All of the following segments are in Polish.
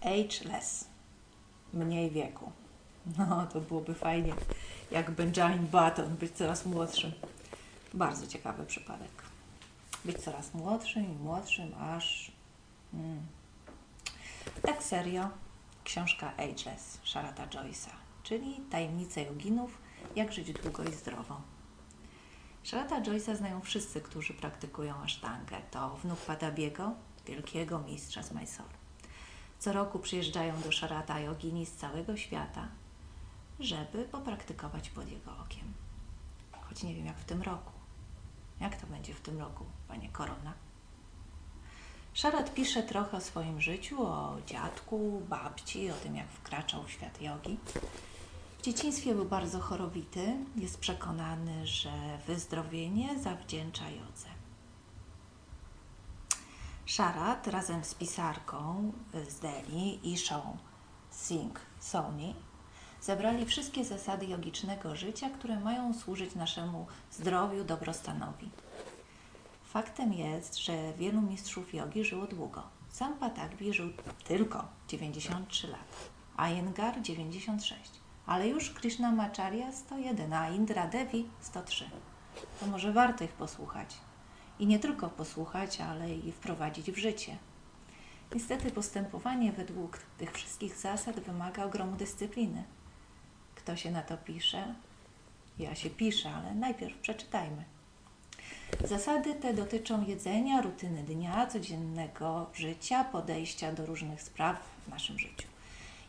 ageless, mniej wieku. No, to byłoby fajnie, jak Benjamin Button, być coraz młodszym. Bardzo ciekawy przypadek. Być coraz młodszym i młodszym, aż. Mm. Tak serio, książka Ageless Sharata Joyce'a, czyli Tajemnice joginów, jak żyć długo i zdrowo. Sharata Joyce'a znają wszyscy, którzy praktykują asztangę. To wnuk Padabiego, wielkiego mistrza z Mysore. Co roku przyjeżdżają do Sharata jogini z całego świata, żeby popraktykować pod jego okiem. Choć nie wiem jak w tym roku. Jak to będzie w tym roku, panie Korona? Szarat pisze trochę o swoim życiu, o dziadku, babci, o tym jak wkraczał w świat jogi. W dzieciństwie był bardzo chorowity. Jest przekonany, że wyzdrowienie zawdzięcza jodze. Szarat razem z pisarką z Delhi, Ishą Singh Soni, zebrali wszystkie zasady jogicznego życia, które mają służyć naszemu zdrowiu, dobrostanowi. Faktem jest, że wielu mistrzów jogi żyło długo. Sam Patagbi żył tylko 93 lata, Iyengar 96, ale już Krishnamacharya 101, a Indra Devi 103. To może warto ich posłuchać. I nie tylko posłuchać, ale i wprowadzić w życie. Niestety postępowanie według tych wszystkich zasad wymaga ogromu dyscypliny. Kto się na to pisze? Ja się piszę, ale najpierw przeczytajmy. Zasady te dotyczą jedzenia, rutyny dnia, codziennego życia, podejścia do różnych spraw w naszym życiu.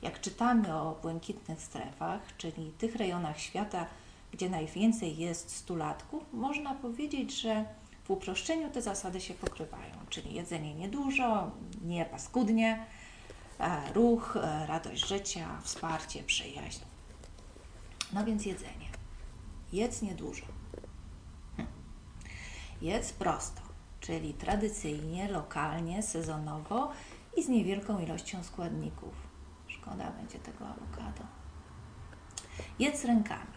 Jak czytamy o błękitnych strefach, czyli tych rejonach świata, gdzie najwięcej jest stulatków, można powiedzieć, że w uproszczeniu te zasady się pokrywają, czyli jedzenie niedużo, nie paskudnie, e, ruch, e, radość życia, wsparcie, przyjaźń. No więc jedzenie. Jedz niedużo. Hm. Jedz prosto, czyli tradycyjnie, lokalnie, sezonowo i z niewielką ilością składników. Szkoda będzie tego awokado. Jedz rękami.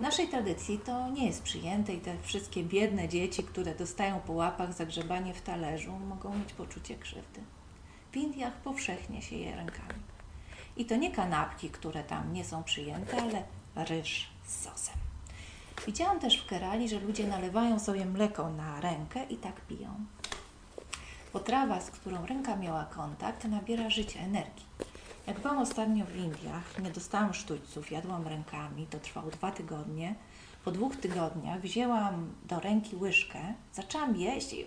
W naszej tradycji to nie jest przyjęte i te wszystkie biedne dzieci, które dostają po łapach zagrzebanie w talerzu, mogą mieć poczucie krzywdy. W Indiach powszechnie się je rękami. I to nie kanapki, które tam nie są przyjęte, ale ryż z sosem. Widziałam też w Kerali, że ludzie nalewają sobie mleko na rękę i tak piją. Potrawa, z którą ręka miała kontakt, nabiera życia, energii. Jak byłam ostatnio w Indiach, nie dostałam sztućców, jadłam rękami, to trwało dwa tygodnie. Po dwóch tygodniach wzięłam do ręki łyżkę, zaczęłam jeść i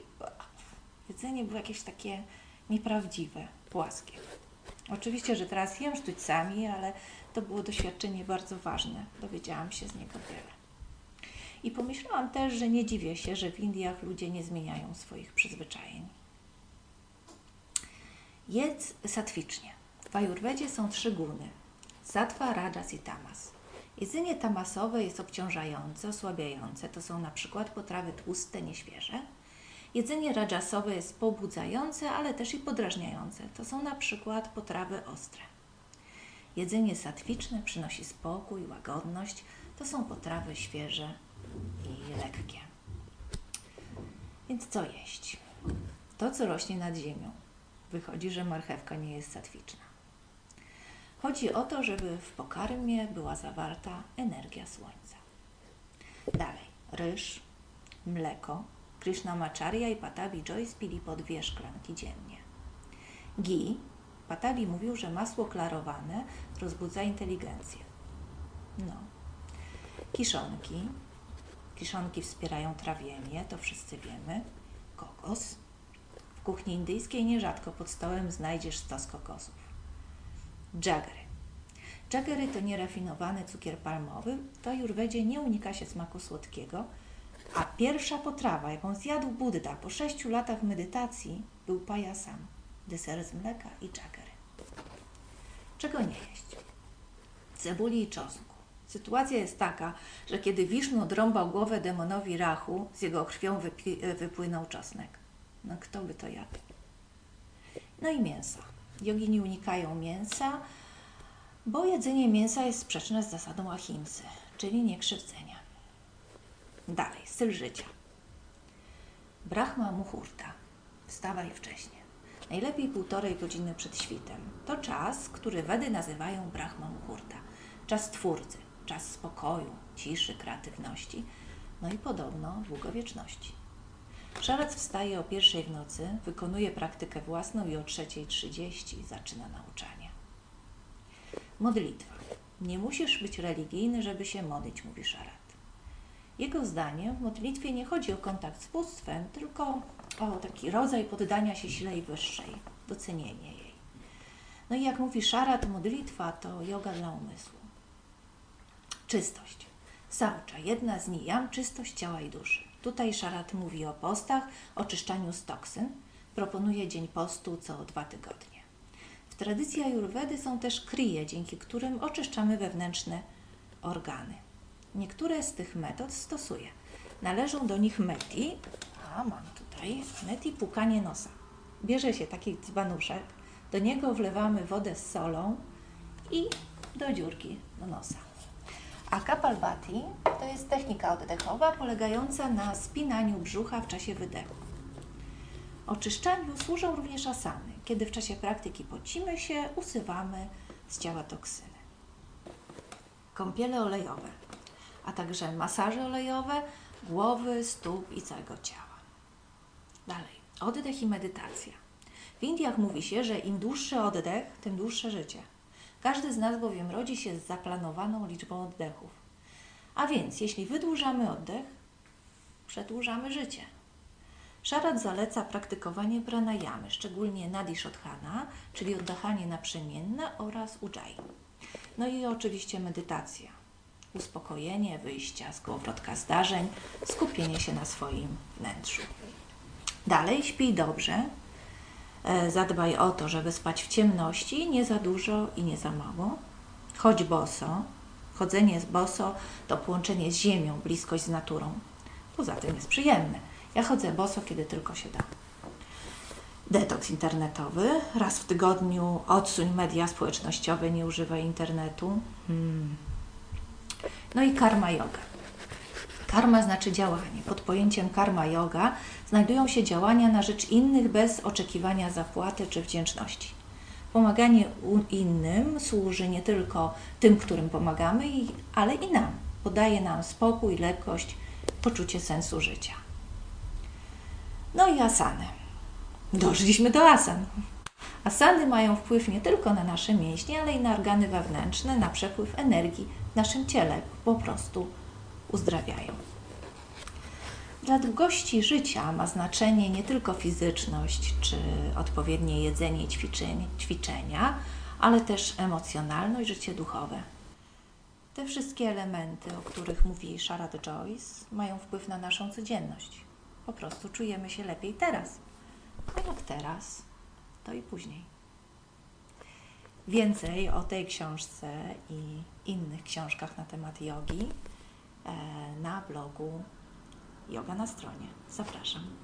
jedzenie było jakieś takie nieprawdziwe, płaskie. Oczywiście, że teraz jem sztućcami, ale to było doświadczenie bardzo ważne. Dowiedziałam się z niego wiele. I pomyślałam też, że nie dziwię się, że w Indiach ludzie nie zmieniają swoich przyzwyczajeń. Jedz satwicznie. W Ajurwedzie są trzy guny. Satwa, rajas i tamas. Jedzenie tamasowe jest obciążające, osłabiające. To są na przykład potrawy tłuste, nieświeże. Jedzenie rajasowe jest pobudzające, ale też i podrażniające. To są na przykład potrawy ostre. Jedzenie satwiczne przynosi spokój, łagodność. To są potrawy świeże i lekkie. Więc co jeść? To, co rośnie nad ziemią. Wychodzi, że marchewka nie jest satwiczna. Chodzi o to, żeby w pokarmie była zawarta energia słońca. Dalej, ryż, mleko. Krishnamacharya i Patabi Joyce pili po dwie szklanki dziennie. Ghee Patabi mówił, że masło klarowane rozbudza inteligencję. No. Kiszonki. Kiszonki wspierają trawienie, to wszyscy wiemy. Kokos. W kuchni indyjskiej nierzadko pod stołem znajdziesz stos kokosów. Jaggery. Jaggery to nierafinowany cukier palmowy. W Ajurwedzie nie unika się smaku słodkiego, a pierwsza potrawa, jaką zjadł Buddha po sześciu latach medytacji, był pajasam deser z mleka i czakery. Czego nie jeść? Cebuli i czosnku. Sytuacja jest taka, że kiedy Wisznu odrąbał głowę demonowi Rachu, z jego krwią wypłynął czosnek. No kto by to jadł? No i mięsa. Jogini unikają mięsa, bo jedzenie mięsa jest sprzeczne z zasadą ahimsy, czyli niekrzywdzenia. Dalej, styl życia. Brahma muhurta. Wstawaj wcześnie. Najlepiej półtorej godziny przed świtem. To czas, który Wedy nazywają Brahma Muhurta. Czas twórcy, czas spokoju, ciszy, kreatywności, no i podobno długowieczności. Szarac wstaje o pierwszej w nocy, wykonuje praktykę własną i o 3.30 zaczyna nauczanie. Modlitwa. Nie musisz być religijny, żeby się modlić, mówi Szarat. Jego zdaniem w modlitwie nie chodzi o kontakt z bóstwem, tylko o taki rodzaj poddania się sile wyższej, docenienie jej. No i jak mówi Szarat, modlitwa to yoga dla umysłu. Czystość. Saucza, jedna z nijam, czystość ciała i duszy. Tutaj Szarat mówi o postach, oczyszczaniu z toksyn. Proponuje dzień postu co dwa tygodnie. W tradycji ajurwedy są też kryje, dzięki którym oczyszczamy wewnętrzne organy. Niektóre z tych metod stosuję. Należą do nich meti, a mam tutaj meti pukanie nosa. Bierze się taki dzbanuszek, do niego wlewamy wodę z solą i do dziurki do nosa. A kapalbati to jest technika oddechowa polegająca na spinaniu brzucha w czasie wydechu. Oczyszczaniu służą również asany, kiedy w czasie praktyki pocimy się, usuwamy z ciała toksyny. Kąpiele olejowe, a także masaże olejowe głowy, stóp i całego ciała. Dalej, oddech i medytacja. W Indiach mówi się, że im dłuższy oddech, tym dłuższe życie. Każdy z nas bowiem rodzi się z zaplanowaną liczbą oddechów. A więc, jeśli wydłużamy oddech, przedłużamy życie. Szarat zaleca praktykowanie pranayamy, szczególnie nadishodhana, czyli oddychanie naprzemienne oraz ujjayi. No i oczywiście medytacja, uspokojenie, wyjścia z kołowrotka zdarzeń, skupienie się na swoim wnętrzu. Dalej śpij dobrze, e, zadbaj o to, żeby spać w ciemności, nie za dużo i nie za mało. Chodź boso. Chodzenie z boso to połączenie z ziemią, bliskość z naturą. Poza tym jest przyjemne. Ja chodzę boso, kiedy tylko się da. Detoks internetowy. Raz w tygodniu odsuń media społecznościowe, nie używaj internetu. Hmm. No i karma yoga. Karma znaczy działanie. Pod pojęciem karma yoga znajdują się działania na rzecz innych bez oczekiwania zapłaty czy wdzięczności. Pomaganie innym służy nie tylko tym, którym pomagamy, ale i nam. Podaje nam spokój, lekkość, poczucie sensu życia. No i asany. Doszliśmy do asan. Asany mają wpływ nie tylko na nasze mięśnie, ale i na organy wewnętrzne, na przepływ energii w naszym ciele. Po prostu uzdrawiają. Dla długości życia ma znaczenie nie tylko fizyczność czy odpowiednie jedzenie i ćwiczenia, ale też emocjonalność, życie duchowe. Te wszystkie elementy, o których mówi Sharad Joyce, mają wpływ na naszą codzienność. Po prostu czujemy się lepiej teraz. A jak teraz, to i później. Więcej o tej książce i innych książkach na temat jogi e, na blogu Yoga na stronie. Zapraszam.